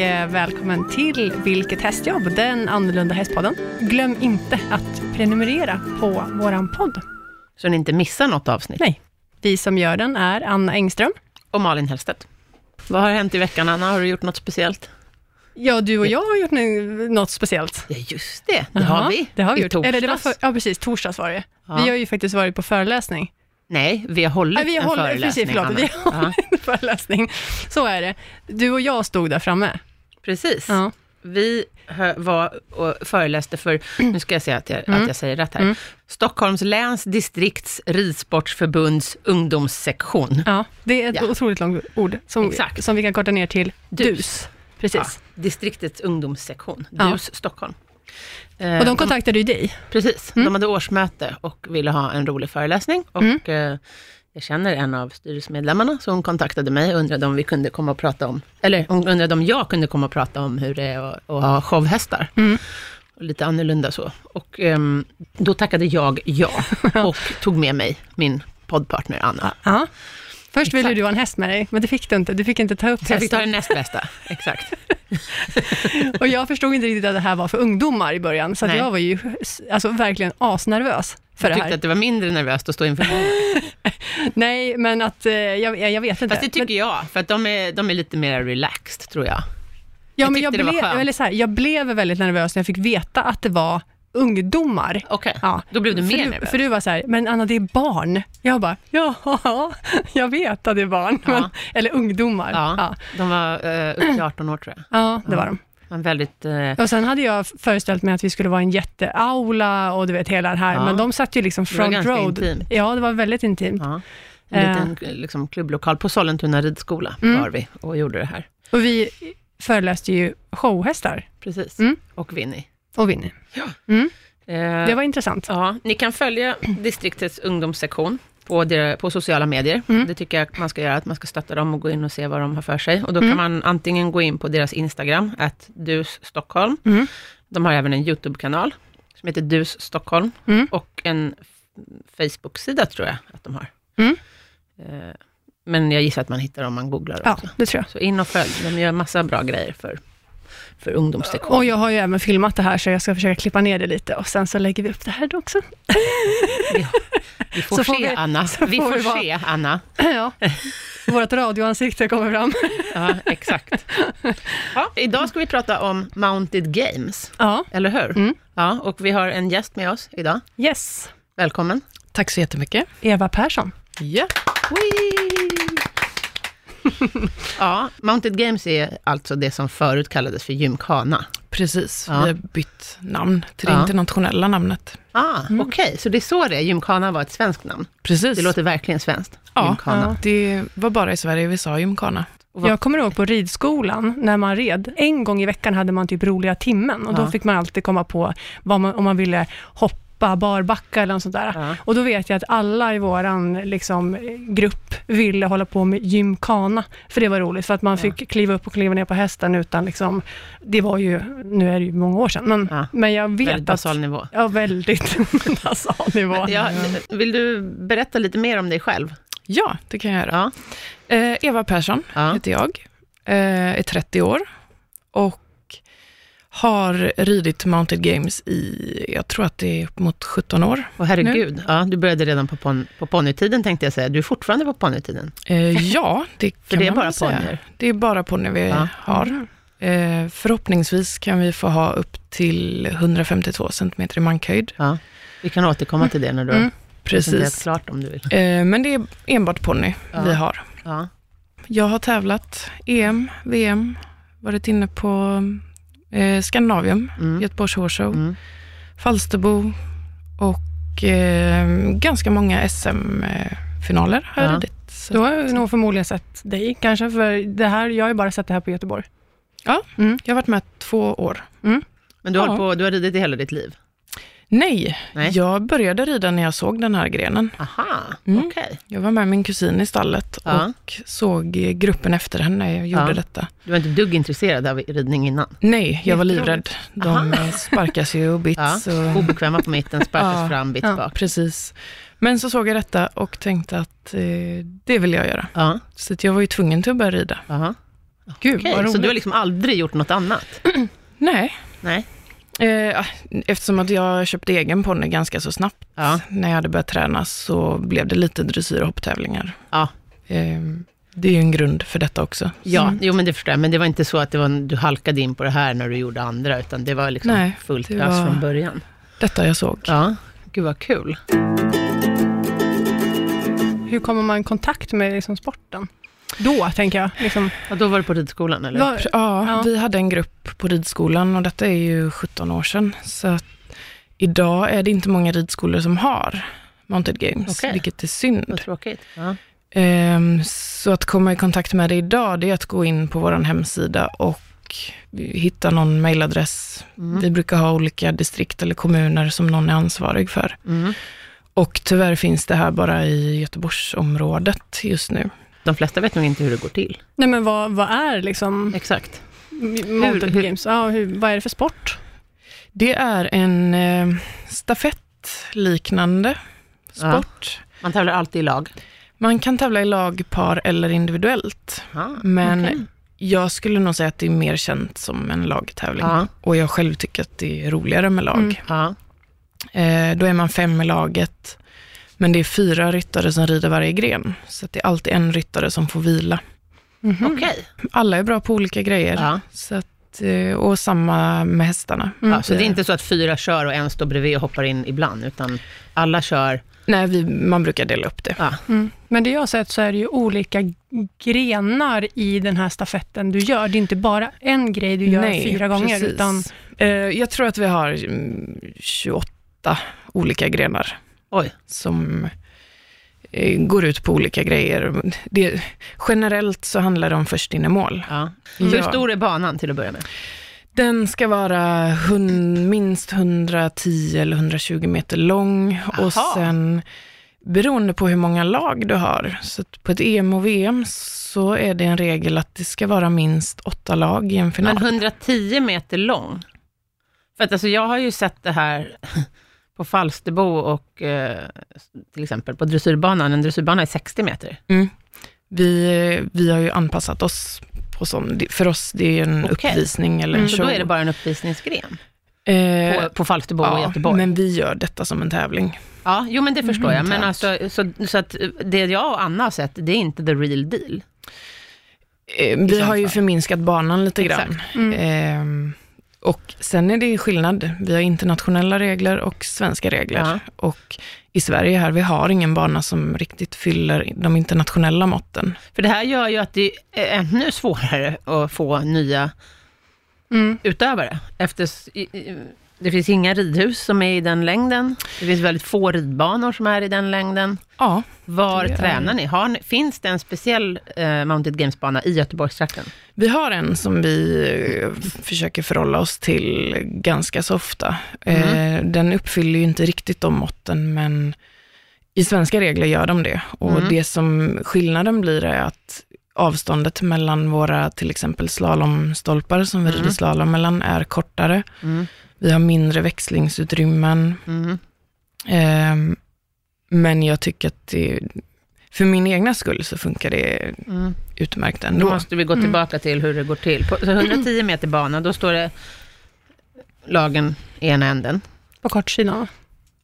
eh, välkommen till Vilket hästjobb, den annorlunda hästpodden. Glöm inte att prenumerera på våran podd. Så ni inte missar något avsnitt. Nej, vi som gör den är Anna Engström. Och Malin Hellstedt. Vad har hänt i veckan, Anna? Har du gjort något speciellt? Ja, du och jag har gjort något speciellt. Ja, just det. Det Jaha, har vi. Det har vi I gjort. Eller det var torsdags. för, ja, precis. Torsdags var det. Ja. Vi har ju faktiskt varit på föreläsning. Nej, vi har hållit Nej, vi en håller, föreläsning, precis, förlåt. Anna. Vi har Ja, en föreläsning. Så är det. Du och jag stod där framme. Precis. Ja. Vi var och föreläste för, nu ska jag säga att jag, Mm. att jag säger rätt här, Mm. Stockholms läns distrikts ridsportsförbunds ungdomssektion. Ja, det är ett Ja. otroligt långt ord som, Exakt. som vi kan korta ner till Dus. DUS. Precis. Ja, distriktets ungdomssektion. DUS Stockholm. Eh, Och de kontaktade ju dig. Precis, Mm. de hade årsmöte och ville ha en rolig föreläsning. Och Mm. Jag känner en av styrelsemedlemmarna som kontaktade mig och undrade om vi kunde komma och prata om, eller hon undrade om jag kunde komma och prata om hur det är att, att ha showhästar. Mm. Och lite annorlunda så. Och ehm, då tackade jag ja och tog med mig min poddpartner Anna. Ja. Först ville du ha en häst med dig, men det fick du inte. Du fick inte ta upp Så jag fick ta hästen. det näst bästa, exakt. Och jag förstod inte riktigt att det här var för ungdomar i början, så jag var ju alltså, verkligen asnervös för Jag det tyckte här. att det var mindre nervöst att stå inför. Nej, men att, eh, jag, jag vet inte. Fast det tycker jag, för att de är, de är lite mer relaxed, tror jag. ja, jag men jag, tyckte blev, eller så här, jag blev väldigt nervös när jag fick veta att det var ungdomar. Okej, Ja. då blev du för mer du, nervös. För du var så här, men Anna det är barn. Jag bara, ja, jag vet att det är barn. Ja. Men, eller ungdomar. Ja, Ja, de var eh, upp till 18 år tror jag. ja det var de. En väldigt... Eh, Och sen hade jag föreställt mig att vi skulle vara en jätteaula och du vet hela det här, Ja. men de satt ju liksom Det var front ganska row. intimt. Ja, det var väldigt intimt. ja, en Eh. liten liksom, klubblokal på Sollentuna ridskola Mm. var vi och gjorde det här. Och vi föreläste ju showhästar Precis. Mm. Och Winnie. och Winnie. Ja. Mm, Eh, det var intressant. ja, ni kan följa distriktets ungdomssektion på, der, på sociala medier. Mm. Det tycker jag att man ska göra, att man ska stötta dem och gå in och se vad de har för sig. Och då Mm. kan man antingen gå in på deras Instagram, att Dus Stockholm. Mm. De har även en YouTube-kanal som heter Dus Stockholm. Mm. och en Facebook-sida tror jag att de har. Mm. Eh, Men jag gissar att man hittar om man googlar Ja, också. det tror jag. Så in och följ, de gör massa bra grejer för, för ungdomssektion. Och jag har ju även filmat det här, så jag ska försöka klippa ner det lite och sen så lägger vi upp det här då också. Vi får så får se vi- Anna, vi får får vi vara- se Anna. ja, vårt radioansikte kommer fram. Ja, exakt. Ja, idag ska vi prata om Mounted Games, Ja, eller hur? Mm. Ja, och vi har en gäst med oss idag. yes. Välkommen. Tack så jättemycket. Eva Persson. Ja. Ja, Mounted Games är alltså det som förut kallades för Gymkhana. Precis, Ja. vi har bytt namn till det Ja. internationella namnet. Ah, Mm. okej, så det är så det är. Gymkhana var ett svenskt namn. Precis. Det låter verkligen svenskt. Ja, Gymkhana. Det var bara i Sverige vi sa gymkhana. Jag kommer ihåg på ridskolan, när man red, en gång i veckan hade man typ roliga timmen och då Ja. fick man alltid komma på vad man, om man ville hoppa, barbacka eller något sånt där. Ja. Och då vet jag att alla i våran liksom, grupp ville hålla på med gymkana, för det var roligt, för att man Ja. fick kliva upp och kliva ner på hästen utan liksom, det var ju, nu är det ju många år sedan, men, Ja. men jag vet Väldigt att... basal nivå. Ja, väldigt basal nivå. Ja, vill du berätta lite mer om dig själv? Ja, det kan jag göra. Ja. Eh, Eva Persson Ja. heter jag, eh, är 30 år och har ridit Mounted Games i, jag tror att det är upp mot 17 år. Och herregud, ja, du började redan på, pon- på ponnytiden tänkte jag säga. Du är fortfarande på ponnytiden. Eh, ja, det kan För det är man bara säga. ponnyer. Det är bara ponny vi Ja. har. Eh, förhoppningsvis kan vi få ha upp till 152 cm i mankhöjd. Ja. Vi kan återkomma till det när du har Mm, presenterat Precis. klart om du vill. Eh, men det är enbart ponny Ja. vi har. Ja. Jag har tävlat EM, VM, varit inne på eh, Skandinavium, Mm. Göteborgs Horse Show, Mm. Falsterbo och eh, ganska många SM-finaler har jag Ja. ridit. Så, Då har jag nog förmodligen sett dig kanske, för det här, jag har ju bara sett det här på Göteborg. Ja. Mm. Jag har varit med två år. Men du, har Ja. på, du har ridit i hela ditt liv? Nej, Nej. jag började rida när jag såg den här grenen. Aha, Mm. okej. Jag var med min kusin i stallet Ja. och såg gruppen efter henne när jag gjorde Ja. detta. Du var inte dugg intresserad av ridning innan? Nej, jag var livrädd. De sparkas ju och bits. Ja. Och, Obekväma på mitten, sparkas fram, bits bak. precis. Men så såg jag detta och tänkte att eh, det vill jag göra. Så jag var ju tvungen till att börja rida. aha. Gud, Okej, vad roligt. så du har liksom aldrig gjort något annat? Nej, Nej. Eh, eftersom att jag köpte egen ponny ganska så snabbt Ja. när jag hade börjat träna så blev det lite dressyr och hopptävlingar. Ja. Eh, det är ju en grund för detta också. Ja, Mm. jo men det förstår jag. Men det var inte så att det var, du halkade in på det här när du gjorde andra, utan det var liksom Nej, fullt var- från början. Detta jag såg. Ja, gud vad kul. Hur kommer man i kontakt med liksom, sporten? Då, tänker jag. Liksom, Och då var du på ridskolan eller? var, Ja, Ja. vi hade en grupp på ridskolan och detta är ju 17 år sedan. Så att idag är det inte många ridskolor som har Mounted Games, Okej. vilket är synd. Vad tråkigt. Ja. Ehm, Så att komma i kontakt med det idag, det är att gå in på vår hemsida och hitta någon mailadress. Mm. Vi brukar ha olika distrikt eller kommuner som någon är ansvarig för. Mm. Och tyvärr finns det här bara i Göteborgsområdet just nu. De flesta vet nog inte hur det går till. nej, men vad, vad är liksom Exakt. Mounted hur- Games? Ja, hur, vad är det för sport? Det är en eh, stafettliknande Ja. sport. Man tävlar alltid i lag. Man kan tävla i lag, par eller individuellt. Ja. Men okej. jag skulle nog säga att det är mer känt som en lagtävling. Ja. Och jag själv tycker att det är roligare med lag. Mm. Ja. Eh, då är man fem i laget, men det är fyra ryttare som rider varje gren. Så att det är alltid en ryttare som får vila. Mhm. Okej. Alla är bra på olika grejer. Ja. Så att, eh, och samma med hästarna. Mm. Ja, så det är inte så att fyra kör och en står bredvid och hoppar in ibland, utan alla kör. Nej, vi, man brukar dela upp det. Ja. Mm. Men det jag har sett så är det ju olika grenar i den här stafetten du gör. Det är inte bara en grej du gör Nej, fyra gånger, precis. utan Eh, jag tror att vi har mm, 28 olika grenar Oj. som eh, går ut på olika grejer. Det, generellt så handlar det om först in i mål. Ja. Ja. Hur stor är banan till att börja med? Den ska vara hun, minst 110 eller 120 meter lång och Aha. sen beroende på hur många lag du har. Så på ett EM och VM så är det en regel att det ska vara minst åtta lag i en final. Men 110 meter lång? För att alltså, jag har ju sett det här på Falsterbo och eh, till exempel på dressyrbanan. En dressyrbana är 60 meter. Vi, vi har ju anpassat oss på sån, för oss det är en Okej. uppvisning eller en Mm, Så show. då är det bara en uppvisningsgren Eh, på, på Falsterbo och ja, Göteborg. men vi gör detta som en tävling. Ja, jo men det förstår jag. Men alltså, så, så att det jag och Anna har sett, det är inte the real deal. Eh, vi så har ju förminskat banan lite Exakt. grann. Och sen är det skillnad. Vi har internationella regler och svenska regler. Ja. Och i Sverige här, vi har ingen bana som riktigt fyller de internationella måtten. För det här gör ju att det är ännu svårare att få nya Mm. utövare. Efter, det finns inga ridhus som är i den längden. Det finns väldigt få ridbanor som är i den längden. Ja, Var tränar ni? Har, ni- finns det en speciell eh, Mounted Games-bana i Göteborgstrakten? vi har en som vi eh, försöker förhålla oss till ganska så ofta. Eh, den uppfyller ju inte riktigt de måtten, men i svenska regler gör de det. Och Mm. det som skillnaden blir är att avståndet mellan våra till exempel slalomstolpar som vi Mm. rider slalom mellan är kortare. Mm. Vi har mindre växlingsutrymmen. Mm. Ehm, men jag tycker att det, för min egna skull så funkar det Mm. utmärkt Då ändå. måste vi gå Mm. tillbaka till hur det går till. På så 110 meter bana, då står det lagen i ena änden. på kortsidan.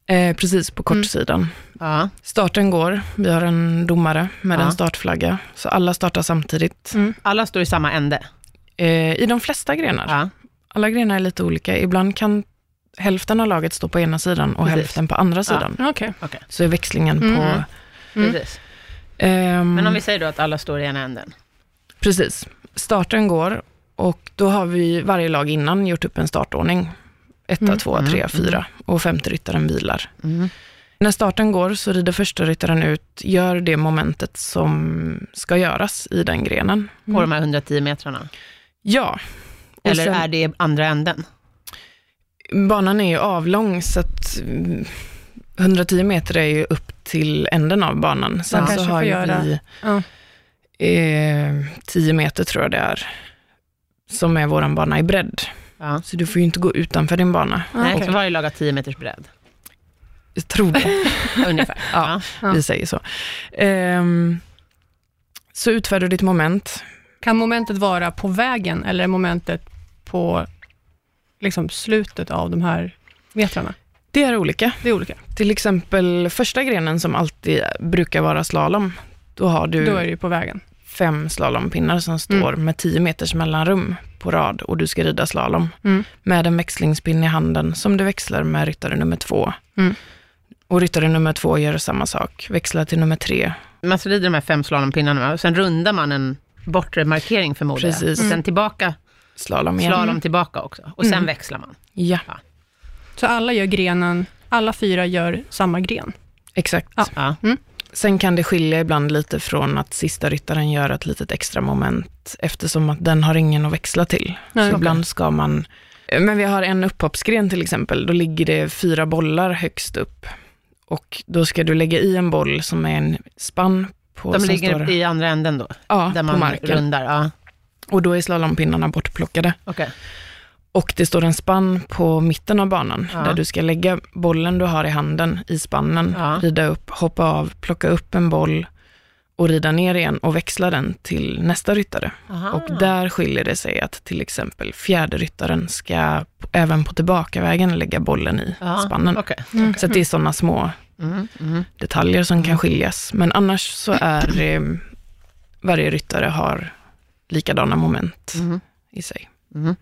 Eh, precis på Mm. kortsidan. Ja. Starten går, vi har en domare med Ja. en startflagga, så alla startar samtidigt. Mm. Alla står i samma ände. Eh, I de flesta grenar. Ja. Alla grenar är lite olika. Ibland kan hälften av laget stå på ena sidan och Precis. hälften på andra sidan. Okej. Så är växlingen Mm. på... Mm. Precis. ehm, Men om vi säger då att alla står i ena änden. Precis. Starten går och då har vi varje lag innan gjort upp en startordning. Etta, Mm. tvåa, Mm, trea, mm. fyra och femte ryttaren vilar. Mm. När starten går så rider första ryttaren ut, gör det momentet som ska göras i den grenen. På de här 110 metrarna. Ja. Eller sen- är det andra änden? Banan är ju avlång så att mm, 110 meter är ju upp till änden av banan. Sen Man så har ju göra- vi Ja. eh, 10 meter tror jag det är, som är våran bana i bredd. Ja. Så du får ju inte gå utanför din bana. Nej, så varje lag har 10 meters bredd. Jag tror det. Ungefär. Ja. Ja. Vi säger så. Ehm, så utför du ditt moment. Kan momentet vara på vägen eller momentet på liksom, slutet av de här metrarna? Det är olika. Det är olika. Till exempel första grenen som alltid brukar vara slalom, då har du Då är det på vägen. fem slalompinnar som står med 10 meters mellanrum på rad och du ska rida slalom Mm. med en växlingspinn i handen som du växlar med ryttare nummer två. Mm. Och ryttare nummer två gör samma sak, växlar till nummer tre. Man rider de här fem slalompinnarna och sen rundar man en bortre markering förmodar jag. Precis. Och sen tillbaka, Slalom igen. slalom tillbaka också. Och sen Mm. växlar man. Ja, Så alla gör grenen, alla fyra gör samma gren. exakt. Ja. Ja. Sen kan det skilja ibland lite från att sista ryttaren gör ett litet extra moment eftersom att den har ingen att växla till. Nej, så okej. ibland ska man... Men vi har en upphoppsgren till exempel, då ligger det fyra bollar högst upp. Och då ska du lägga i en boll som är en spann på, De som ligger står, i andra änden då, ja, där på man marken. rundar. Ja. Och då är slalompinnarna bortplockade. Okej. Och det står en spann på mitten av banan, Ja. där du ska lägga bollen du har i handen i spannen, Ja. rida upp, hoppa av, plocka upp en boll och rida ner igen och växla den till nästa ryttare. Aha. Och där skiljer det sig att till exempel fjärde ryttaren ska även på tillbakavägen lägga bollen i Ja, spannen. Okej. Så att det är sådana små Mm, mm. detaljer som kan skiljas. Men annars så är eh, varje ryttare har likadana moment Mm. i sig. Mm.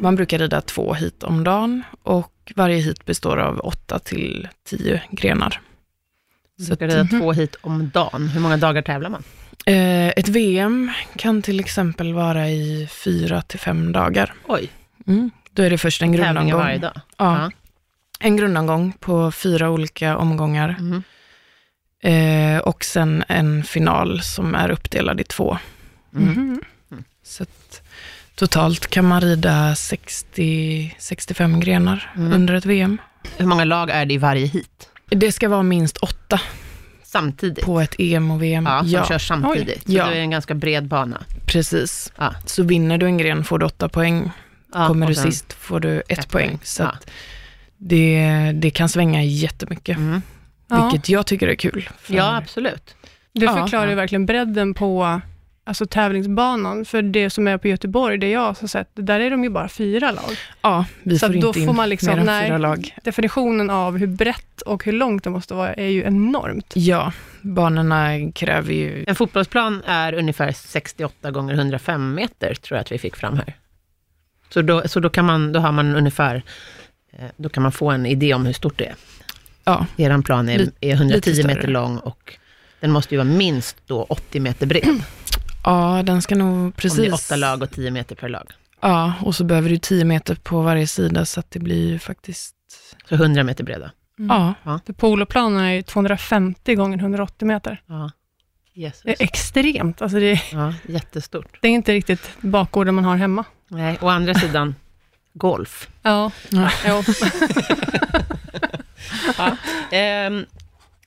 Man brukar rida två hit om dagen och varje hit består av åtta till tio grenar. Så ska rida två hit om dagen. Hur många dagar tävlar man? Eh, ett VM kan till exempel vara i fyra till fem dagar. Oj, Mm. Då är det först en grundomgång. varje dag. Ja, en grundomgång på fyra olika omgångar Mm. Eh, och sen en final som är uppdelad i två. Mm. Mhm. Så att totalt kan man rida 60-65 grenar Mm. under ett VM. Hur många lag är det i varje hit? Det ska vara minst åtta Samtidigt? på ett EM och VM. Ja, som ja kör samtidigt. Så Ja. det är en ganska bred bana. precis. Ja. Så vinner du en gren får du åtta poäng. Ja, Kommer du sist får du ett, ett poäng. poäng. Så Ja. att det, det kan svänga jättemycket, Mm. Ja. vilket jag tycker är kul. För- Ja, absolut. Det förklarar ju Ja. verkligen bredden på alltså, tävlingsbanan. För det som är på Göteborg, det jag har sett, där är de ju bara fyra lag. ja vi Så får då inte får in man liksom- mer än nej. fyra lag. Definitionen av hur brett och hur långt det måste vara är ju enormt. Ja, banorna kräver ju... En fotbollsplan är ungefär 68 gånger 105 meter, tror jag att vi fick fram här. Så då, så då, kan man, då har man ungefär, eh, då kan man få en idé om hur stort det är. Ja, Er plan är, är 110 lite meter lång och den måste ju vara minst då 80 meter bred. ja den ska nog Om det precis... är åtta lag och 10 meter per lag. Ja, och så behöver du 10 meter på varje sida, så att det blir ju faktiskt... Så 100 meter breda. Ja, För poloplanen är ju 250 gånger 180 meter. Ja. Jesus. Det är extremt. Alltså det, är, Ja, jättestort. det är inte riktigt bakgården man har hemma. Nej, å andra sidan, golf. Ja, Ja. ja. Ehm,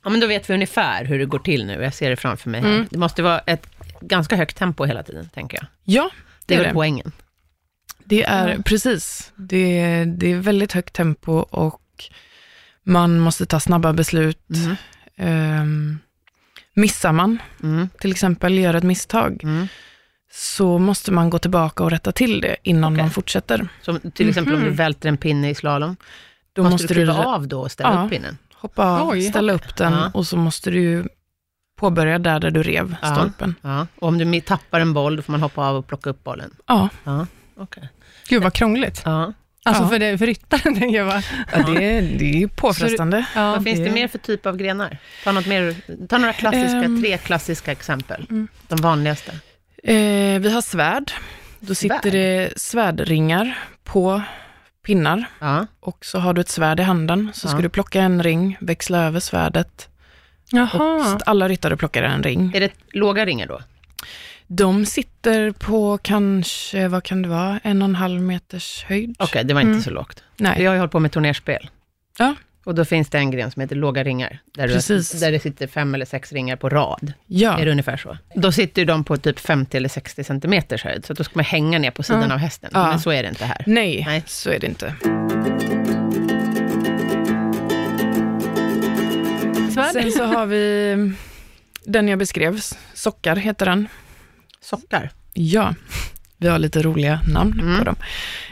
ja, men då vet vi ungefär hur det går till nu. Jag ser det framför mig här. Mm. Det måste vara ett ganska högt tempo hela tiden, tänker jag. ja Det är Det är väl det. poängen. det är precis. Det, det är väldigt högt tempo och man måste ta snabba beslut. Mm. Ehm, missar man, Mm. till exempel, gör ett misstag, Mm. så måste man gå tillbaka och rätta till det innan Okej. man fortsätter. Så till exempel om du Mhm. välter en pinne i slalom, Då måste, måste, du kliva du av då och ställa Ja. upp pinnen? hoppa av, Oj. ställa upp den Ja. och så måste du påbörja där, där du rev Ja. stolpen. Ja. Och om du tappar en boll, då får man hoppa av och plocka upp bollen? Ja, Ja, okej. Gud vad krångligt. Ja. Alltså Ja. för, det, för ryttaren tänker jag bara. ja det, är- det är ju påfrestande. Ja, Vad finns det det- mer för typ av grenar? Ta, något mer, ta några klassiska, Ehm. tre klassiska exempel. Mm. De vanligaste. Eh, vi har svärd. Då Svärd? sitter det svärdringar på pinnar Ja. och så har du ett svärd i handen. Så ska Ja. du plocka en ring, växla över svärdet och Jaha. st- alla ryttare plockar en ring. Är det låga ringar då? De sitter på kanske, vad kan det vara, en och en halv meters höjd. Okej, det var inte Mm. så lågt. Nej, Jag har ju hållit på med turnerspel. Ja. Och då finns det en gren som heter låga ringar. Där, Precis. Det, där det sitter fem eller sex ringar på rad. ja, Är det ungefär så? Då sitter de på typ 50 eller 60 centimeters höjd, så då ska man hänga ner på sidan Ja. av hästen. Ja. Men så är det inte här. nej, Nej. så är det inte. Sen så har vi den jag beskrev, Sockar heter den. Sockar. Ja, vi har lite roliga namn Mm. på dem.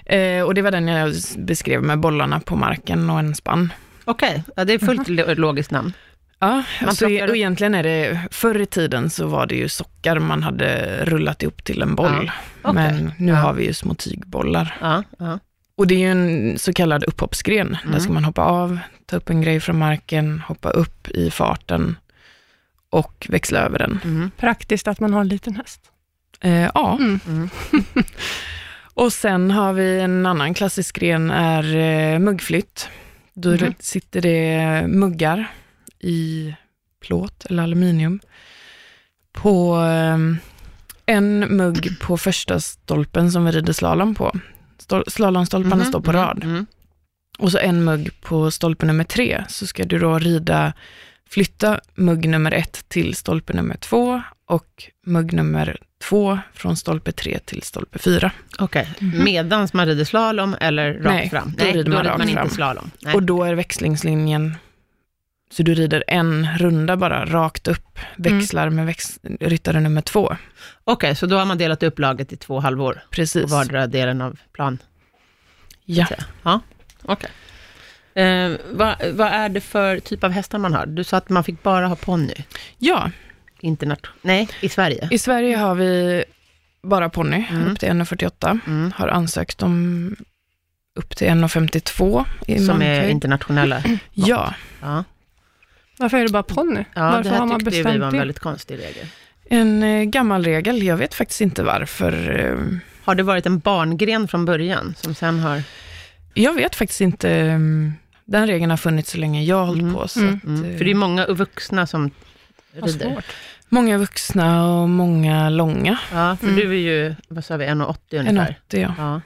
Eh, och det var den jag beskrev med bollarna på marken och en spann. Okej, ja, det är fullt lo- logiskt namn. Ja, alltså, plockar och egentligen är det, förr i tiden så var det ju sockar man hade rullat ihop till en boll. Okej. Men nu Ja. har vi ju små tygbollar. Ja, ja. Och det är ju en så kallad upphoppsgren. Mm. Där ska man hoppa av, ta upp en grej från marken, hoppa upp i farten och växla över den. Mm. Praktiskt att man har en liten häst. Eh, ja, Mm. Mm. och sen har vi en annan klassisk gren är eh, muggflytt. Då Mhm. sitter det muggar i plåt eller aluminium på eh, en mugg på första stolpen som vi rider slalom på. Stol- Slalomstolparna Mhm, står på mm, rad. Mm. Och så en mugg på stolpe nummer tre, så ska du då rida, flytta mugg nummer ett till stolpe nummer två och mugg nummer två från stolpe tre till stolpe fyra. Okej, medans man rider slalom eller rakt Nej, fram? då rider man rakt inte fram. slalom. Nej. Och då är växlingslinjen, så du rider en runda bara rakt upp, växlar med väx, ryttare nummer två. Okej, så då har man delat upp laget i två halvor på Precis. vardera delen av plan? Ja. Ja, okej. Eh, vad, vad är det för typ av hästar man har? Du sa att man fick bara ha ponny. ja, Internat- Nej, i Sverige. i Sverige har vi bara ponny, Mm. upp till 1,48. Mm. Har ansökt om upp till 1,52 i Som är internationella. Ja, Ja, Varför är det bara ponny? ja Varför det här har man tyckte vi var en det? väldigt konstig regel. en eh, gammal regel. Jag vet faktiskt inte varför. eh, Har det varit en barngren från början, som sen har... Jag vet faktiskt inte. eh, Den regeln har funnits så länge jag har hållit Mm. på. Så Mm. att, Mm. eh, För det är många vuxna som rider. Många vuxna och många långa. Ja, för Mm. du är ju, vad sa vi, 1,80 En ungefär. 80, ja. Ja.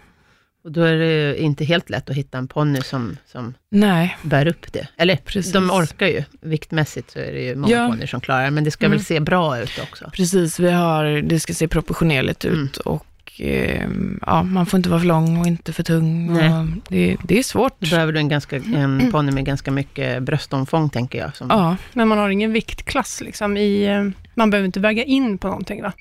Och då är det inte helt lätt att hitta en ponny som, som Nej, bär upp det. Eller, Precis. de orkar ju. Viktmässigt så är det ju många Ja. ponnyer som klarar, men det ska Mm. väl se bra ut också. precis. Vi har, det ska se proportionerligt ut Mm. och eh, ja, man får inte vara för lång och inte för tung. Och det, det är svårt. Då behöver du en, ganska, en ponny med ganska mycket bröstomfång, tänker jag. Som, Ja, Men man har ingen viktklass liksom i... eh, Man behöver inte väga in på någonting va?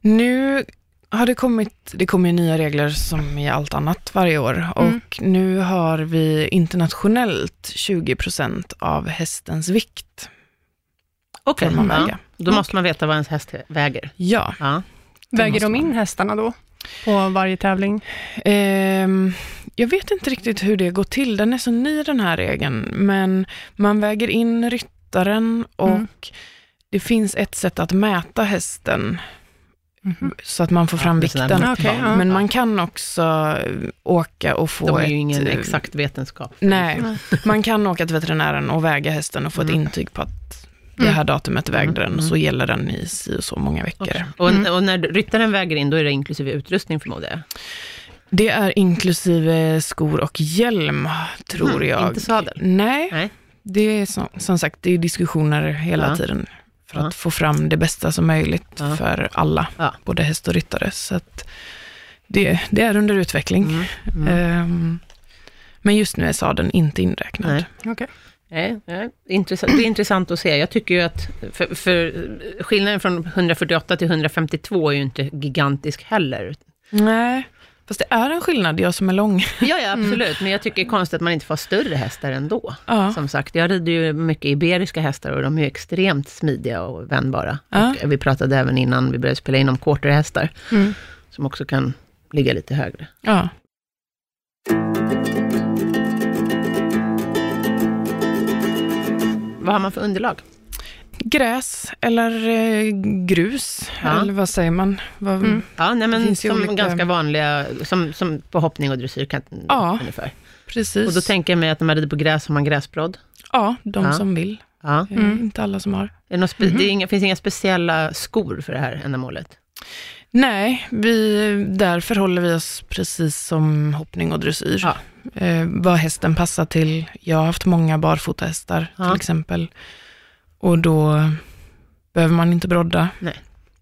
Nu har det kommit, det kommer ju nya regler som i allt annat varje år och Mm. nu har vi internationellt 20% av hästens vikt Okej, man ja. Då måste man veta vad ens häst väger. Ja. Ja. Väger de in hästarna då? På varje tävling? Ehm, jag vet inte riktigt hur det går till, den är så ny den här regeln, men man väger in ryttaren och Mm. det finns ett sätt att mäta hästen Mhm. så att man får fram här vikten. Måttband. ja. Men man kan också eh, åka och få De är ett... ju ingen eh, exakt vetenskap. Nej, man kan åka till veterinären och väga hästen och få ett Mm. intyg på att det Mm. här datumet vägde Mm, den och mm. så gäller den i si och så många veckor. Okej. Och, Mm. och när ryttaren väger in, då är det inklusive utrustning förmodar jag? Det är inklusive skor och hjälm, tror jag. Inte sadel? Nej, Nej. det är som, som sagt, det är diskussioner hela Ja. tiden för Ja. att få fram det bästa som möjligt Ja. för alla, Ja. både häst och ryttare. Så att det, det är under utveckling. Mm. Mm. Ehm, men just nu är sadeln inte inräknad. Nej. Okej. Nej, nej, intressant, det är intressant att se. Jag tycker ju att, för, för skillnaden från 148 till 152 är ju inte gigantisk heller. Nej, fast det är en skillnad, jag som är lång. Ja, ja absolut, men jag tycker det är konstigt att man inte får större hästar ändå. Ja. Som sagt, jag rider ju mycket iberiska hästar och de är ju extremt smidiga och vändbara. Ja. Och vi pratade även innan vi började spela in om quarterhästar, Mm. som också kan ligga lite högre. Ja. Vad har man för underlag? Gräs eller eh, grus, Ja. eller vad säger man? Vad, Mm. Ja, nej, men som olika- ganska vanliga, som, som på hoppning och dressyr kan, Ja. ungefär. Precis. Och då tänker jag mig att när man rider på gräs har man gräsbrodd. ja, de Ja. som vill. Ja. Mm. Inte alla som har. Är det spe- Mhm. det är inga, finns inga speciella skor för det här ändamålet? Nej, vi, där förhåller vi oss precis som hoppning och dressyr. Ja. Eh, vad hästen passar till. Jag har haft många barfotahästar Ja. till exempel. Och då behöver man inte brodda. Nej.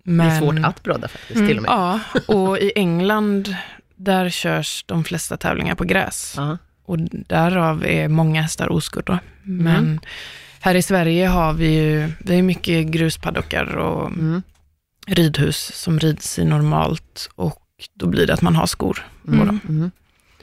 Men, Det är svårt att brodda faktiskt, Mm. till och med. Ja, och i England, där körs de flesta tävlingar på gräs. Ja. Och därav är många hästar oskurda. Men Här i Sverige har vi ju vi har mycket gruspaddockar och Mm. Ridhus som rids i normalt och då blir det att man har skor på Mm. dem.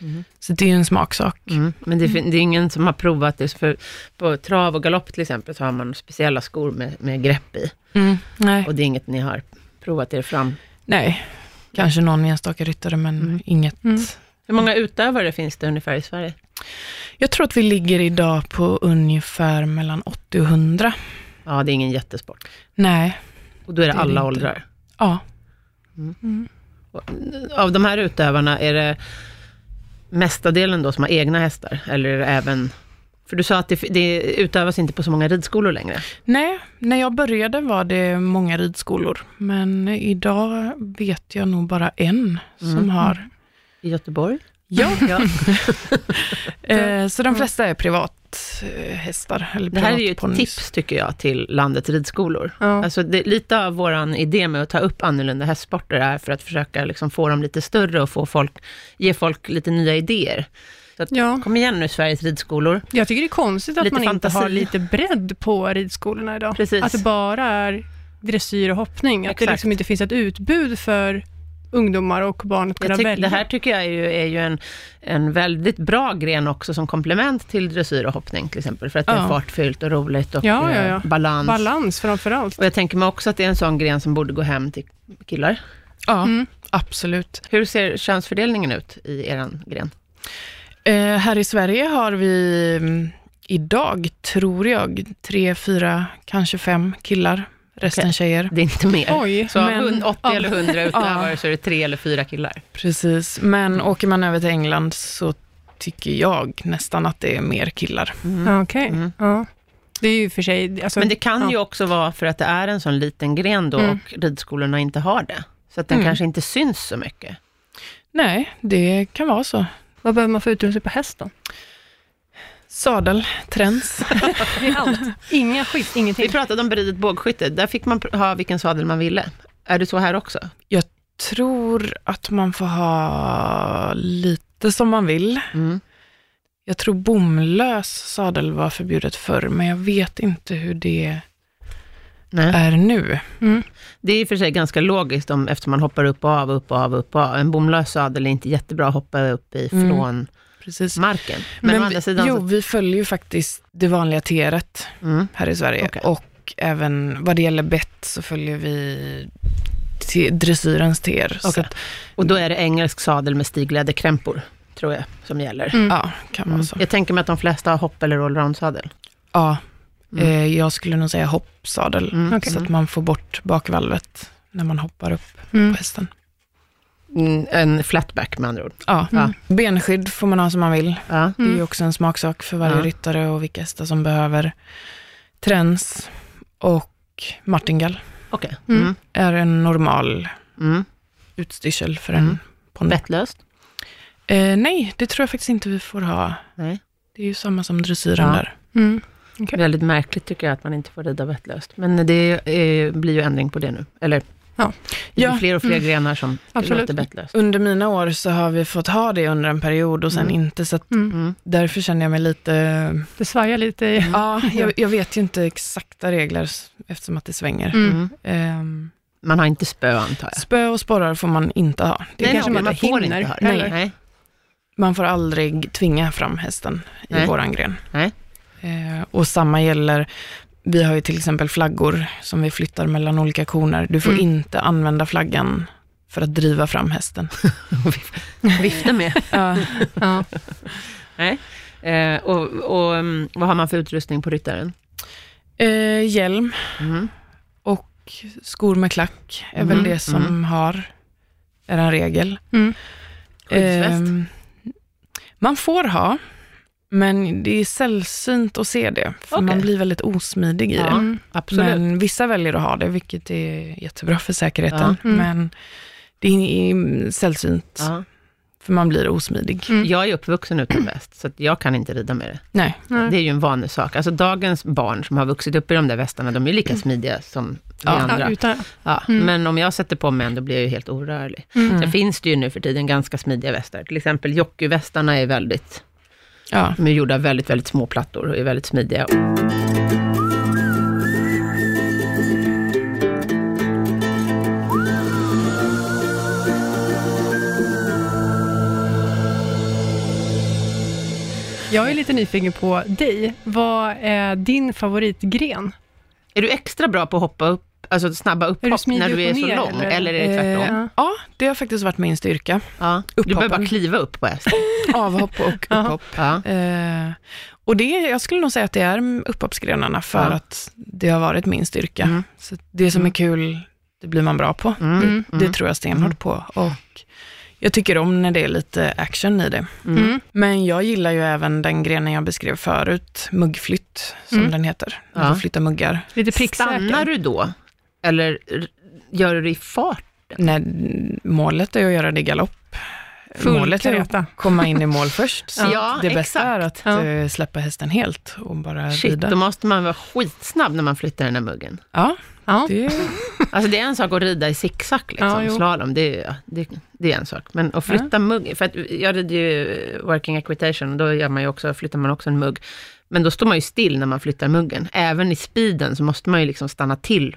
Mm. Så det är ju en smaksak. Mm. Men det, det är ingen som har provat det, för på trav och galopp till exempel, så har man speciella skor med, med grepp i. Mm, nej, Och det är inget ni har provat er fram. nej, kanske någon enstaka ryttare men Mm. inget. Mm. Hur många utövare finns det ungefär i Sverige? Jag tror att vi ligger idag på ungefär mellan 80 och 100. Ja, det är ingen jättesport. Nej, Och då är det, Det är det alla åldrar. ja. Mm. Av de här utövarna, är det mestadelen då som har egna hästar? Eller är det även... För du sa att det, det utövas inte på så många ridskolor längre. Nej, när jag började var det många ridskolor, men idag vet jag nog bara en som Mm. har. I Göteborg? Ja, Ja. eh, så de flesta är privathästar. Eller Det här är ju ett tips, tycker jag, till landets ridskolor. Ja. Alltså det, lite av vår idé med att ta upp annorlunda hästsporter är för att försöka liksom få dem lite större och få folk, ge folk lite nya idéer. Så att, Ja. kom igen nu, Sveriges ridskolor. Jag tycker det är konstigt att Lite man inte har fantasi. lite bredd på ridskolorna idag. Precis. Att det bara är dressyr och hoppning. Att det Exakt. liksom inte finns ett utbud för ungdomar och barn att kunna välja. det här tycker jag är ju, är ju en, en väldigt bra gren också som komplement till dressyr och hoppning till exempel, för att det är Ja. fartfyllt och roligt och Ja, ja, ja. eh, balans. Balans framför allt. Och jag tänker mig också att det är en sån gren som borde gå hem till killar. Ja, Mm. absolut. Hur ser könsfördelningen ut i eran gren? Eh, här i Sverige har vi mm, idag, tror jag, tre, fyra, kanske fem killar. Resten Okej. tjejer. Det är inte mer. Oj, Så men- hund- 80 ja. eller 100 utövare så är det tre eller fyra killar. Precis, men åker man över till England så tycker jag nästan att det är mer killar. Ja, Okej. Mm. Ja. Det är ju för sig... Alltså, Men det kan ja. ju också vara för att det är en sån liten gren då Mm. och ridskolorna inte har det. Så att den Mm. kanske inte syns så mycket. Nej, det kan vara så. Vad behöver man för utrustning på häst då? Sadel, träns. Det är allt. Inga skit, ingenting. Vi pratade om beridet bågskytte. Där fick man ha vilken sadel man ville. Är det så här också? tror att man får ha lite som man vill. Mm. Jag tror bomlös sadel var förbjudet förr, men jag vet inte hur det Nej. är nu. Mm. Det är i och för sig ganska logiskt om, eftersom man hoppar upp och av, upp och av, upp och av. En bomlös sadel är inte jättebra att hoppa upp i Mm. Precis. marken. Men, å andra sidan... jo, så, vi följer ju faktiskt det vanliga teret mm. här i Sverige. Okej. Och även vad det gäller bett så följer vi te- dressyrens ter. Okej. att, Och då är det engelsk sadel med stigläderkrämpor, tror jag, som gäller. Mm. ja, kan vara Mm. så. Jag tänker mig att de flesta har hopp eller allround-sadel. Ja, Mm. eh, jag skulle nog säga hoppsadel. Mm. Okej. Så att man får bort bakvalvet när man hoppar upp Mm. på hästen. Mm, en flatback med andra ord. Ja. Mm. Benskydd får man ha som man vill. Ja. Det är ju Mm. också en smaksak för varje Ja. ryttare och vilka hästar som behöver. Träns och martingall Okej. Mm. Mm. är en normal Mm. utstyrsel för Mm. en ponny. Bettlöst? Eh, nej, det tror jag faktiskt inte vi får ha. Nej. Det är ju samma som dressyren Ja. där. Mm. Okej. Väldigt märkligt tycker jag att man inte får rida bettlöst. Men det eh, blir ju ändring på det nu. Eller, Ja. det är Ja. fler och fler Mm. grenar som Absolut. låter bettlöst. Under mina år så har vi fått ha det under en period och sen Mm. inte, så att Mm. Mm. därför känner jag mig lite... Det svajar lite i... Ja, jag, jag vet ju inte exakta regler eftersom att det svänger. Mm. Mm. Ehm, Man har inte spö antar jag. spö och sporrar får man inte ha. Det Nej, kanske nej, man får hinner, inte ha? Nej. Nej. Man får aldrig tvinga fram hästen i Nej. våran gren. Nej. Eh, och samma gäller, vi har ju till exempel flaggor som vi flyttar mellan olika koner. Du får Mm. inte använda flaggan för att driva fram hästen. Vifta med. Ja. Ja. Eh, och och mm, vad har man för utrustning på ryttaren? Eh, hjälm Mm. och skor med klack är Mm, väl det som mm. har, är en regel. Mm. Skyddsväst? Ehm, man får ha, men det är sällsynt att se det, för Okej. man blir väldigt osmidig i Ja. det. Mm. Absolut. Men vissa väljer att ha det, vilket är jättebra för säkerheten. Ja. Mm. Men det är sällsynt, Ja. för man blir osmidig. Mm. Jag är uppvuxen utan väst, så att jag kan inte rida med det. Nej, Nej. Det är ju en vanlig sak. Alltså dagens barn som har vuxit upp i de där västarna, de är lika smidiga som vi andra. Ja, utan, Ja, Mm. Men om jag sätter på mig en, då blir jag ju helt orörlig. mm. Sen finns det ju nu för tiden ganska smidiga västar. Till exempel jockeyvästarna är väldigt, ja. de är gjorda av väldigt, väldigt små plattor och är väldigt smidiga. Jag är lite nyfiken på dig. Vad är din favoritgren? Är du extra bra på att hoppa upp, alltså snabba du upphopp när du är och så ner, lång? eller? Eller, är det tvärtom? Eh, ja, det har faktiskt varit min styrka. ja. Du behöver bara kliva upp på hästen. Avhopp och Ja. upphopp. Ja. Eh, och det, jag skulle nog säga att det är upphoppsgrenarna för Ja. att det har varit min styrka. Mm. Så det som Mm. är kul, det blir man bra på. Mm. Mm. Det tror jag stenhårt på. Och jag tycker om när det är lite action i det. Mm. Mm. Men jag gillar ju även den grenen jag beskrev förut, muggflytt, som Mm. den heter. Ja. När du flyttar muggar. Lite pricksäker. Stannar du då? Eller gör du det i fart? När målet är att göra det i galopp. Full målet är att komma in i mål först. Så Ja, det bästa är att Ja. eh, släppa hästen helt och bara Shit, rida. då måste man vara skitsnabb när man flyttar den här muggen. Ja, Ja. det, Alltså det är en sak att rida i zigzag, liksom, Ja, slalom, det, är- det, det är en sak. Men att flytta mugg, för att jag rider ju working equitation, och då gör man ju också, flyttar man också en mugg. Men då står man ju still när man flyttar muggen. Även i speeden så måste man ju liksom stanna till.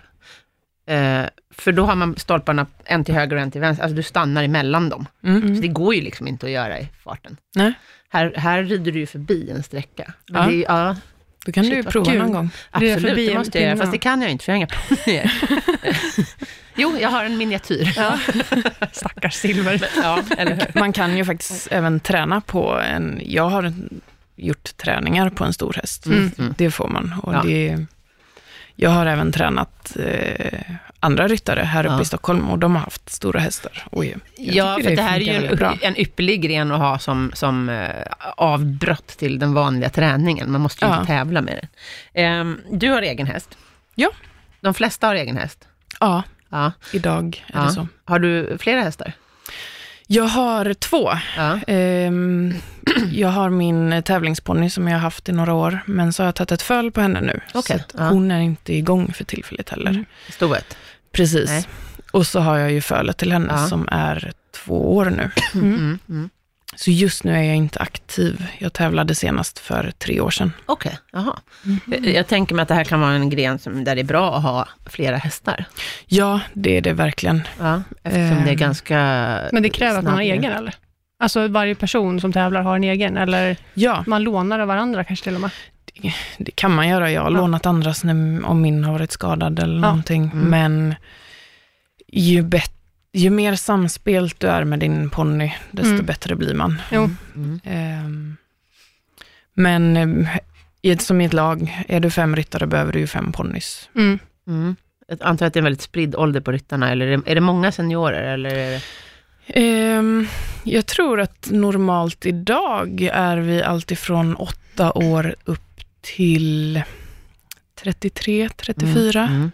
Eh, för då har man stolparna en till höger och en till vänster, alltså du stannar emellan dem. mm. Så det går ju liksom inte att göra i farten. Nej. Här, här rider du ju förbi en sträcka. Ja. Det, ja, Då kan Shit, du prova någon gång. Absolut, förbi det måste jag göra. Fast det kan jag inte, för jag har inga ponnyer. jo, jag har en miniatyr. Ja. Stackars Silver. Ja, eller hur? Man kan ju faktiskt även träna på en, jag har gjort träningar på en stor häst. Mm. Mm. Det får man. Och Ja. det, jag har även tränat eh, andra ryttare här uppe Ja. i Stockholm och de har haft stora hästar. Jag Ja, för det här är ju en, en ypperlig gren att ha som, som eh, avbrott till den vanliga träningen. Man måste ju Ja. inte tävla med den. Ehm, du har egen häst. Ja. De flesta har egen häst. Ja, Ja. idag är det så. Har du flera hästar? Jag har två. Ja. Ehm, jag har min tävlingsponny som jag har haft i några år, men så har jag tagit ett föl på henne nu. Okej, Så ja. hon är inte igång för tillfället heller. Mm. Stoet? Precis. Nej. Och så har jag ju fölet till henne Ja. som är två år nu. Mm. Mm. Mm. Så just nu är jag inte aktiv. Jag tävlade senast för tre år sedan. Okej, jaha. Mm. Jag, jag tänker mig att det här kan vara en gren som, där det är bra att ha flera hästar. Ja, det är det verkligen. Ja, eftersom det är Ehm. ganska Men det kräver att man har egen eller? Alltså varje person som tävlar har en egen, eller Ja, man lånar av varandra kanske till och med. det kan man göra. Jag har Ja. lånat andras när, om min har varit skadad eller Ja. någonting. Mm. Men ju, bet, ju mer samspelt du är med din ponny, desto Mm. bättre blir man. Jo. Mm. Ehm, men ehm, i ett, som i ett lag, är du fem ryttare behöver du ju fem ponnys. Mm. Mm. Jag antar att det är en väldigt spridd ålder på ryttarna, eller är det, är det många seniorer? Eller är det... Ehm, jag tror att normalt idag är vi alltifrån åtta år upp till 33, 34 Mm. Mm.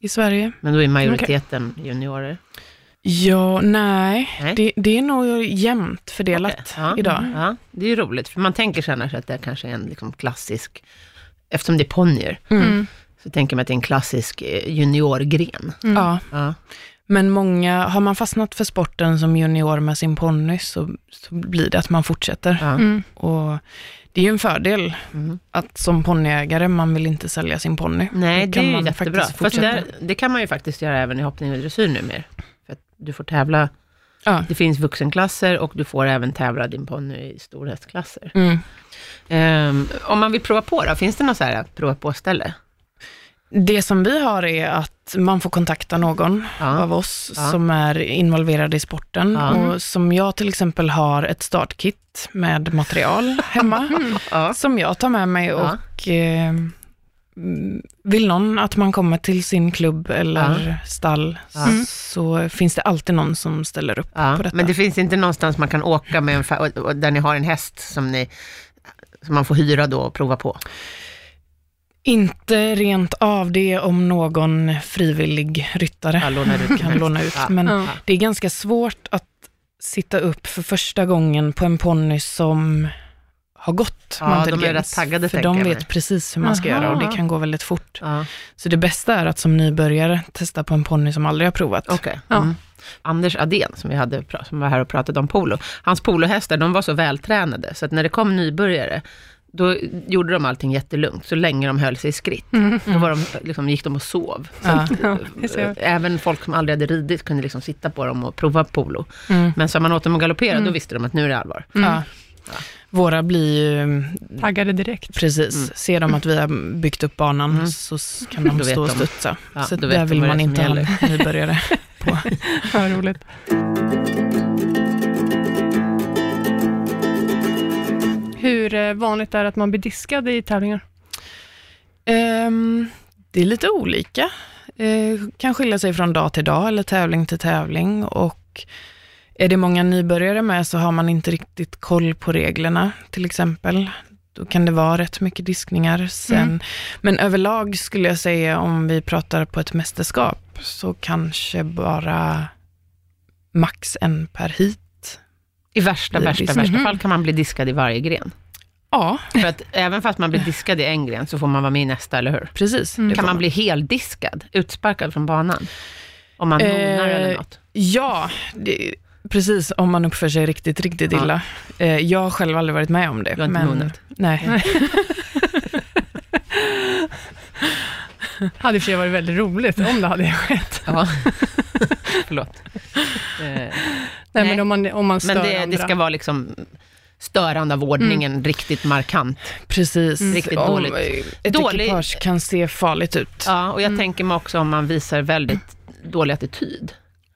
i Sverige. Men då är majoriteten juniorer? Ja, nej, Nej. Det, det är nog jämnt fördelat Okej, ja. idag. Ja, det är ju roligt, för man tänker sig annars att det kanske är en liksom klassisk, eftersom det är ponnyer, Mm. Mm. så tänker man att det är en klassisk eh, juniorgren. Mm. Ja, Ja. men många, har man fastnat för sporten som junior med sin ponny så, så blir det att man fortsätter. Ja. Mm. Och det är ju en fördel Mm. att som ponnyägare, man vill inte sälja sin ponny. Nej, det kan är ju man jättebra. faktiskt Fast fortsätta. där, det kan man ju faktiskt göra även i hoppning och dressyr numera. Du får tävla, Ja. det finns vuxenklasser och du får även tävla din ponny i storhästklasser. Mm. Ehm, om man vill prova på då, finns det något så här prova på-ställe? Det som vi har är att man får kontakta någon Ja. av oss Ja. som är involverad i sporten. Ja. Och som jag till exempel har ett startkit med material hemma, som jag tar med mig och eh, vill någon att man kommer till sin klubb eller stall Ja. så finns det alltid någon som ställer upp Ja, på detta. men det finns inte någonstans man kan åka med en och- och där ni har en häst som, ni, som man får hyra då och prova på? Inte rent av det om någon frivillig ryttare Ja, lånar ut kan låna ut. Ja. Men Ja. det är ganska svårt att sitta upp för första gången på en ponny som har gått Ja, Mounted de är Games, rätt taggade, För de vet mig. precis hur man ska Aha. göra och det kan gå väldigt fort. Ja, Så det bästa är att som nybörjare testa på en ponny som aldrig har provat. okej. Ja. Mm. Anders Adén, som, vi hade, som var här och pratade om polo, hans polohästar, de var så vältränade, så att när det kom nybörjare, då gjorde de allting jättelugnt, så länge de höll sig i skritt. Mm. Då var de, liksom, gick de och sov. Så Ja. att, Ja, eh, även folk som aldrig hade ridit kunde liksom sitta på dem och prova polo. Mm. Men så man åt dem att galoppera, Mm. då visste de att nu är det allvar. Mm. Ja. Våra blir ju, Taggade direkt. precis, Mm. ser de att vi har byggt upp banan Mm. så kan de stå och studsa. Ja, så där vill man inte ha en nybörjare på. Vad roligt. Hur eh, vanligt är det att man blir diskad i tävlingar? Ehm, det är lite olika. Eh, kan skilja sig från dag till dag eller tävling till tävling. Och är det många nybörjare med så har man inte riktigt koll på reglerna till exempel. Då kan det vara rätt mycket diskningar sen. Mm. Men överlag skulle jag säga om vi pratar på ett mästerskap så kanske bara max en per hit. I värsta, värsta, diskad. värsta Mhm. fall kan man bli diskad i varje gren. Ja, För att även fast man blir diskad i en gren, så får man vara med i nästa, eller hur? precis. Mm. Kan man bli heldiskad, utsparkad från banan? Om man Eh, eller något? Ja, det, precis. Om man uppför sig riktigt, riktigt Ja. illa. Eh, jag har själv aldrig varit med om det. Du har inte men, monat? Nej. hade i och för sig varit väldigt roligt om det hade skett. Ja. Förlåt. Eh, Nej, Nej. men om man, om man stör Men det, andra. det ska vara liksom störande av ordningen, riktigt markant. Precis. Mm. Riktigt om dåligt. Ett Dålig- ekipage kan se farligt ut. Ja, och jag Mm. tänker mig också om man visar väldigt dålig attityd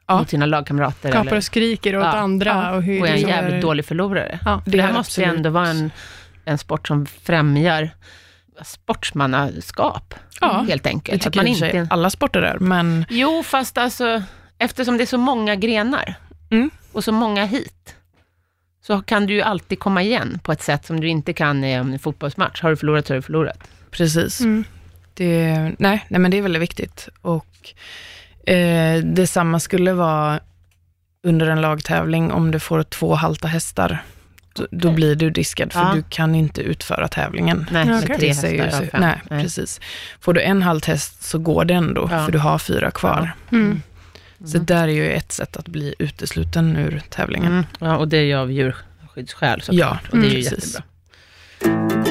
Ja. mot sina lagkamrater. Kapar Eller, och skriker åt Ja. andra. Ja. Och hur, och är en det är- jävligt dålig förlorare. Ja. Det, här är måste ju absolut- ändå vara en, en sport som främjar sportsmannaskap, Ja, helt Det enkelt. tycker Att man för inte... alla sporter är, men Jo, fast alltså, eftersom det är så många grenar Mm. och så många hit, så kan du ju alltid komma igen på ett sätt som du inte kan i en fotbollsmatch. Har du förlorat så har du förlorat. precis. Mm. Det, nej, nej, men det är väldigt viktigt. Och eh, detsamma skulle vara under en lagtävling om du får två halta hästar. Då, då Okej. blir du diskad, för Ja. du kan inte utföra tävlingen. Nej, Ja, med tre hästar. ja, nej, Nej. precis. Får du en halt häst så går det ändå, Ja. för du har fyra kvar. Mm. Så Mm. där är ju ett sätt att bli utesluten ur tävlingen. Mm. Ja, och det är ju av djurskyddsskäl såklart. Ja, och det är ju mm, precis. jättebra.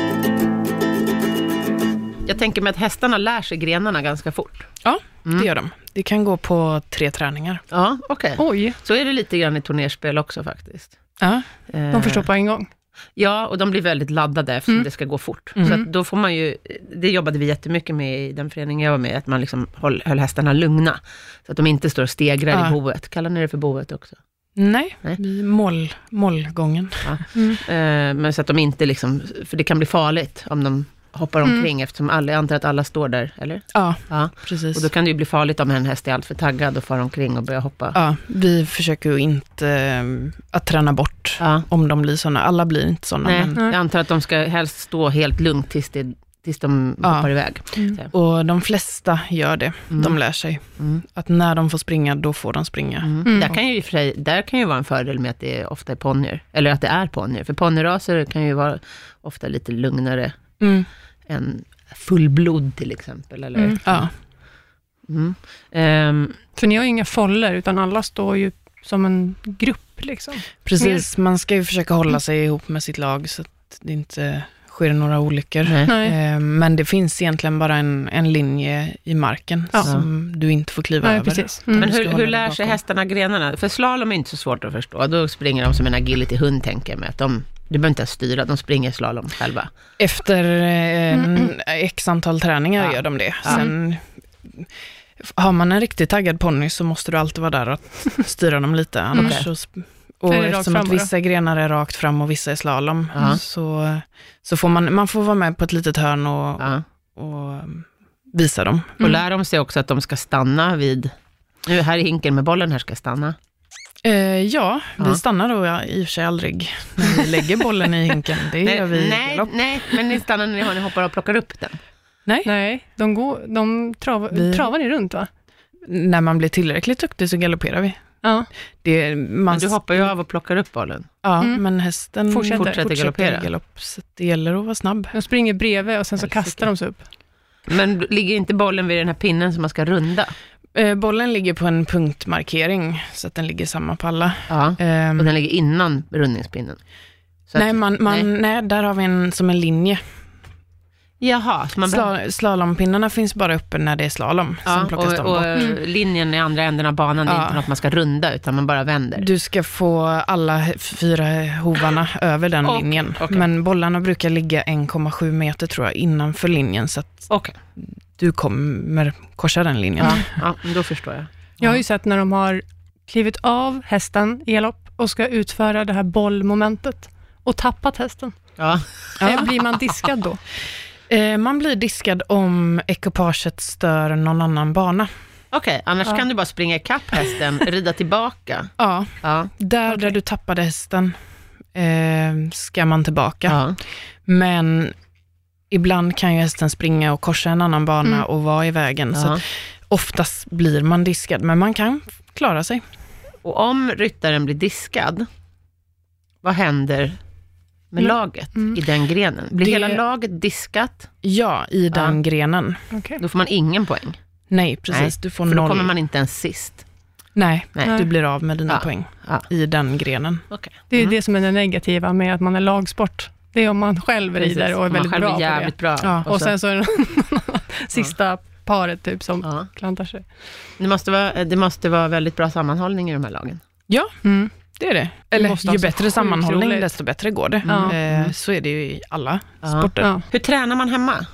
Jag tänker mig att hästarna lär sig grenarna ganska fort. Ja, Mm. Det gör de. Det kan gå på tre träningar. Ja, okej. Oj, Så är det lite grann i turnerspel också faktiskt. Ja, de förstår på en gång. Ja, och de blir väldigt laddade eftersom Mm. det ska gå fort. Mm. Så då får man ju, det jobbade vi jättemycket med i den föreningen jag var med, att man liksom höll, höll hästarna lugna. Så att de inte står och stegrar Ja. i boet. Kallar ni det för boet också? nej, Nej. vi mål, målgången. Mm. Eh, men så att de inte liksom, för det kan bli farligt om de hoppar Mm. omkring, eftersom alla, jag antar att alla står där, eller? Ja, Ja. precis. Och då kan det ju bli farligt om en häst är alltför taggad och far omkring och börjar hoppa. Ja, vi försöker ju inte eh, att träna bort Ja. om de blir sådana. Alla blir inte sådana. Nej, Men, jag antar att de ska helst stå helt lugnt tills, det, tills de Ja. hoppar iväg. Mm. och de flesta gör det. Mm. De lär sig. Mm. Att när de får springa, då får de springa. Mm. Mm. Där, kan ju sig, där kan ju vara en fördel med att det ofta är ponnyer, eller att det är ponnyer. För ponnyraser kan ju vara ofta lite lugnare Än fullblod till exempel. Eller? Mm. Ja. Mm. Ehm, För ni har ju inga foller, utan alla står ju som en grupp. Liksom. Precis, man ska ju försöka hålla sig ihop med sitt lag så att det inte sker några olyckor. nej. Eh, Men det finns egentligen bara en, en linje i marken Ja. som du inte får kliva Nej, över. Mm. Men hur, hur lär sig hästarna grenarna? För slalom är inte så svårt att förstå. Då springer de som en agility-hund, tänker jag mig. Att de, du behöver inte ens styra, de springer slalom själva. Efter eh, Mm, mm. x antal träningar Ja. gör de det. Ja. Sen har man en riktigt taggad ponny så måste du alltid vara där och styra dem lite. Annars Okej. så, och eftersom fram att vissa grenar är rakt fram och vissa är slalom, Ja. så, så får man, man får vara med på ett litet hörn och, Ja. och um, visa dem. Och Mm. lär de sig också att de ska stanna vid... Nu, här är hinken med bollen, här ska jag stanna. Eh, ja, Ja. vi stannar då ja, i och för sig aldrig när vi lägger bollen i hinken. Det gör vi nej, galopp. nej, men ni stannar när ni hoppar och plockar upp den. Nej, de, går, de trav, Vi- travar ni runt va? När man blir tillräckligt duktig så galopperar vi. Ja. Det, man, Men du hoppar ju av och plockar upp bollen. Ja, Mm. men hästen Fortsätter. Fortsätter galoppera. galopp, så det gäller att vara snabb. De springer bredvid och sen så kastar de sig upp. Men ligger inte bollen vid den här pinnen som man ska runda? Eh, bollen ligger på en punktmarkering, så att den ligger samma på alla. Ja. Ehm, Och den ligger innan rundningspinnen. Så att- nej, man, man, nej. nej. där har vi en som en linje. Jaha, man Sla, slalompinnarna finns bara uppe när det är slalom. ja, Sen plockas och, de och bort. eh, linjen i andra änden av banan, det är Ja. inte något man ska runda, utan man bara vänder. Du ska få alla fyra hovarna över den Okej, linjen. okej. Men bollarna brukar ligga 1,7 meter tror jag innanför linjen, så att Okej, du kommer korsa den linjen. ja, ja, men då förstår jag. Jag har ju sett när de har klivit av hästen i galopp och ska utföra det här bollmomentet och tappat hästen. Ja. Eh, Blir man diskad då? Eh, man blir diskad om ekipaget stör någon annan bana. Okej, annars Ja. kan du bara springa ikapp hästen, rida tillbaka. Ja, Ja. där, där du tappade hästen eh, ska man tillbaka. Ja. Men ibland kan ju hästen springa och korsa en annan bana Mm. och vara i vägen. Så oftast blir man diskad, men man kan klara sig. Och om ryttaren blir diskad, vad händer med Mm. laget Mm. i den grenen? Blir Det- hela laget diskat, Ja, i den grenen. Okej. då får man ingen poäng. Nej, precis. Nej, du får För då noll. kommer man inte ens sist. Nej, Nej. du blir av med dina Ja. poäng Ja. i den grenen. Okej. Det är Mm. det som är det negativa med att man är lagsport. Det är om man själv Precis. rider och är väldigt man själv bra är på det. bra. Ja. Och sen så är det sista paret typ som ja. klantar sig. det, måste vara, det måste vara väldigt bra sammanhållning i de här lagen. Mm. Det är det. Eller ju bättre sammanhållning, roligt. desto bättre går det. Eh, Mm. så är det ju i alla Ja. sporter. Ja. Hur tränar man hemma?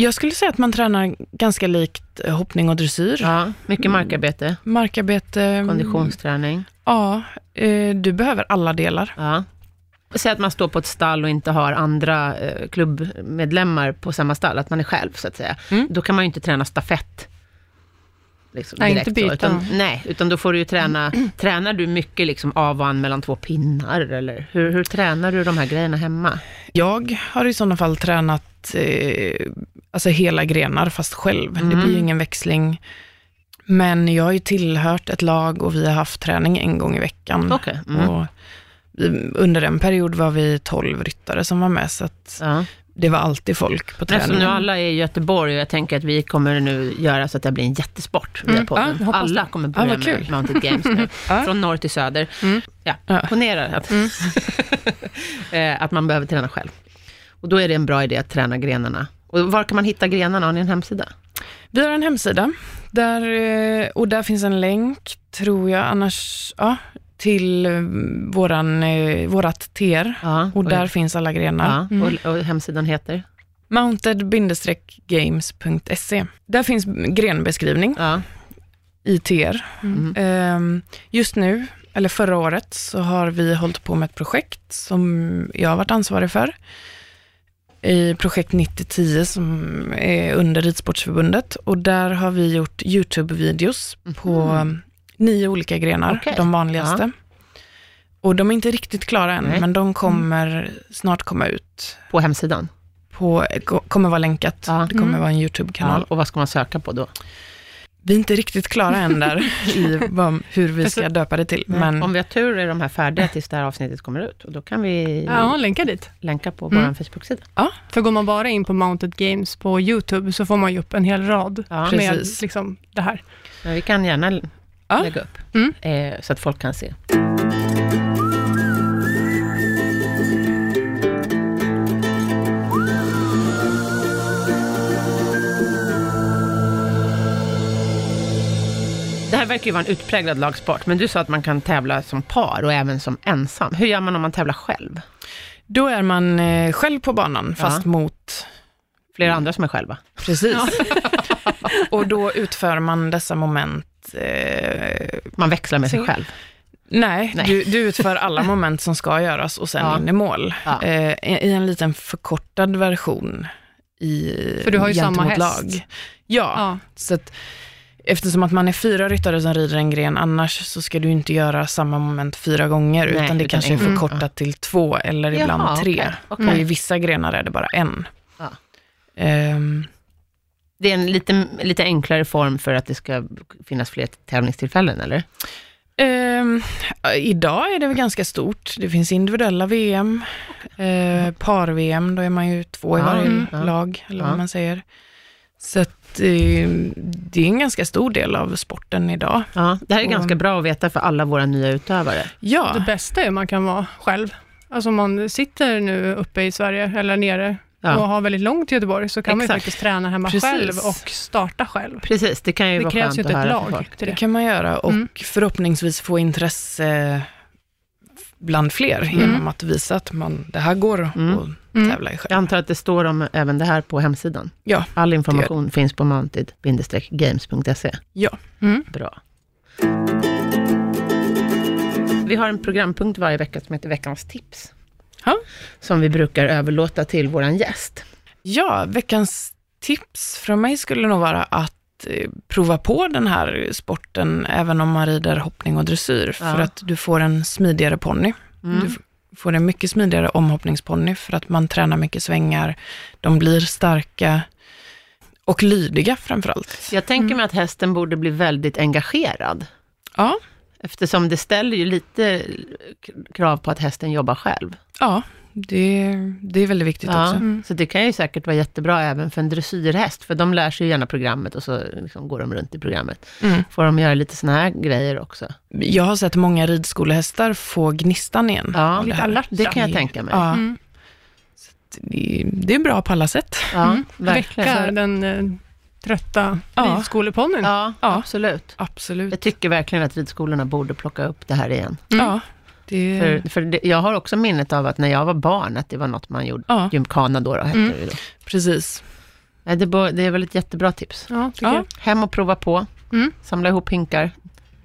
Jag skulle säga att man tränar ganska likt eh, hoppning och dressyr. Ja, mycket markarbete, Markarbete. mm, konditionsträning. Ja, eh, du behöver alla delar. Ja. Säg att man står på ett stall och inte har andra eh, klubbmedlemmar på samma stall, att man är själv så att säga. Mm. Då kan man ju inte träna stafett. Liksom, Nej, direkt inte byta. utan, nej, utan då får du ju träna, tränar du mycket liksom av och an mellan två pinnar, eller hur, hur tränar du de här grejerna hemma? Jag har i sådana fall tränat eh, alltså hela grenar, fast själv. Det Mm. blir ju ingen växling. Men jag har ju tillhört ett lag och vi har haft träning en gång i veckan. Okej. Mm. Och vi- under en period var vi 12 ryttare som var med, så att Ja. Det var alltid folk på träningen. nu alla är i Göteborg och jag tänker att vi kommer nu göra så att det blir en jättesport Mm, ja, alla kommer Ja, börja vad med. Mounted Games nu. Ja. Från norr till söder. Mm. Ja, Ja. ponera att, Mm. eh, att man behöver träna själv. Och då är det en bra idé att träna grenarna. Och var kan man hitta grenarna? Har ni en hemsida? Vi har en hemsida, där, eh, och där finns en länk, tror jag, annars, ja, till eh, våran, eh, vårat TR. Ja, Och där finns alla grenar. ja, och, och hemsidan heter? Mounted-games.se. Där finns grenbeskrivning Ja. i TR. Mm. Ehm, Just nu, eller förra året, så har vi hållit på med ett projekt som jag har varit ansvarig för. I projekt 9010 som är under Ridsportsförbundet. Och där har vi gjort YouTube-videos på Mhm. Nio olika grenar, Okej. de vanligaste. Och de är inte riktigt klara än, Nej. men de kommer snart komma ut. På hemsidan? På, kommer vara länkat. Ja. Det kommer Mm. vara en Ja. YouTube-kanal. Och vad ska man söka på då? Vi är inte riktigt klara än där i vad, hur vi ska döpa det till. Men Om vi har tur är de här färdiga tills det här avsnittet kommer ut. Och då kan vi Ja, länka dit. länka på Mm. vår Facebook-sida. För går man bara in på Mounted Games på YouTube så får man ju upp en hel rad Ja. med Precis. liksom det här. Men vi kan gärna Ja. lägga upp, Mm. eh, så att folk kan se. Det här verkar ju vara en utpräglad lagsport, men du sa att man kan tävla som par och även som ensam. Hur gör man om man tävlar själv? då är man eh, själv på banan, fast mot Flera andra som är själva? Precis. och då utför man dessa moment. Eh, Man växlar med sig själv. nej, Nej. Du, du utför alla moment som ska göras och sen Ja. in i mål. Ja. Eh, i, en liten förkortad version i För du har ju samma häst. lag. Ja, Ja. så att eftersom att man är fyra ryttare som rider en gren, annars så ska du inte göra samma moment fyra gånger, Nej, utan det utan kanske är en- förkortat till två eller ibland Jaha, tre. okej, okej. Och i vissa grenar är det bara en. Ja. Det är en lite, lite enklare form för att det ska finnas fler tävlingstillfällen, eller? Ehm, idag är det väl ganska stort. Det finns individuella VM, eh, par-VM, då är man ju två i varje mm, lag, eller vad man säger. Så att, eh, det är en ganska stor del av sporten idag. Ja, det här är Och- ganska bra att veta för alla våra nya utövare. Ja, Det bästa är att man kan vara själv. Alltså om man sitter nu uppe i Sverige eller nere Ja. och har väldigt långt till Göteborg, så kan man ju Exakt. faktiskt träna hemma Precis. själv och starta själv. Precis, det kan ju Det vara krävs skönt ju att inte ett lag folk. till Det det. kan man göra och Mm. förhoppningsvis få intresse bland fler Mm. genom att visa att man, det här går Mm. att Mm. tävla i själv. Jag antar att det står om även det här på hemsidan. Ja, All information finns på mounted-games.se. ja. Mm. Bra. Vi har en programpunkt varje vecka som heter Veckans tips. Ja. Som vi brukar överlåta till vår gäst. Ja, veckans tips från mig skulle nog vara att eh, prova på den här sporten även om man rider hoppning och dressyr, för Ja. att du får en smidigare ponny. Mm. Du får en mycket smidigare omhoppningsponny för att man tränar mycket svängar, de blir starka och lydiga framförallt. Jag tänker Mm. mig att hästen borde bli väldigt engagerad. Ja, Eftersom det ställer ju lite krav på att hästen jobbar själv. ja det, det är väldigt viktigt Ja, också. Mm. Så det kan ju säkert vara jättebra även för en dressyrhäst, för de lär sig ju gärna programmet och så liksom går de runt i programmet. Mm. Får de göra lite sådana här grejer också? Jag har sett många ridskolehästar få gnistan igen. Ja, det, det kan jag tänka mig. Ja, Mm. det, det är bra på alla sätt. Ja, Mm. verkligen. Väcka den eh, trötta Ja. ridskoleponnyn. Ja, Ja. absolut. Absolut. Jag tycker verkligen att ridskolorna borde plocka upp det här igen. Mm. Ja, det, För, för det, jag har också minnet av att när jag var barn, att det var något man gjorde. ja Gymkana då, då hette Mm. det då. precis. Det, bör, det är väl ett jättebra tips. Ja, Ja. jag. Hem och prova på. Mm. Samla ihop hinkar.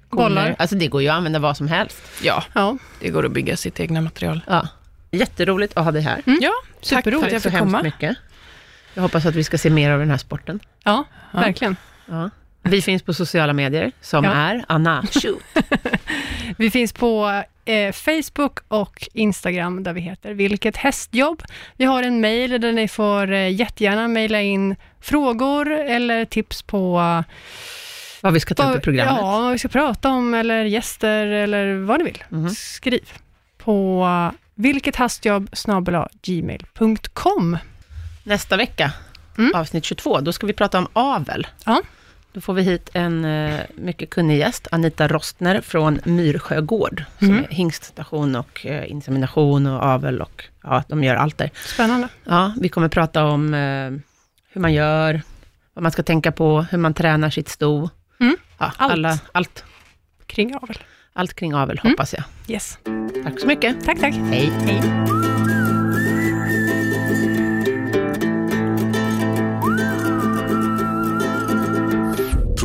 koner. Bollar. Alltså det går ju att använda vad som helst. Ja, Ja, det går att bygga sitt egna material. Ja. Jätteroligt att ha dig här. Mm. Ja, tack för Superroligt att jag så fick hemskt komma. mycket. Jag hoppas att vi ska se mer av den här sporten. ja, Ja. verkligen. Ja. Vi finns på sociala medier, som Ja. är Anna. Vi finns på eh, Facebook och Instagram där vi heter Vilket hästjobb. Vi har en mejl där ni får eh, jättegärna mejla in frågor eller tips på Vad vi ska ta upp i programmet. ja, vad vi ska prata om eller gäster eller vad ni vill. Mhm. Skriv på vilkethastjobb gmail.com. Nästa vecka, Mm. avsnitt 22, då ska vi prata om avel. Ja. Då får vi hit en eh, mycket kunnig gäst, Anita Rostner från Myrsjö gård, som Mm. är hingststation och eh, insemination och avel och ja, de gör allt där. Spännande. Ja, vi kommer prata om eh, hur man gör, vad man ska tänka på, hur man tränar sitt sto. Mm. Ja, Allt. Alla, allt, Kring avel. allt kring avel, Mm. hoppas jag. Yes. Tack så mycket. Tack, tack. Hej. Hej.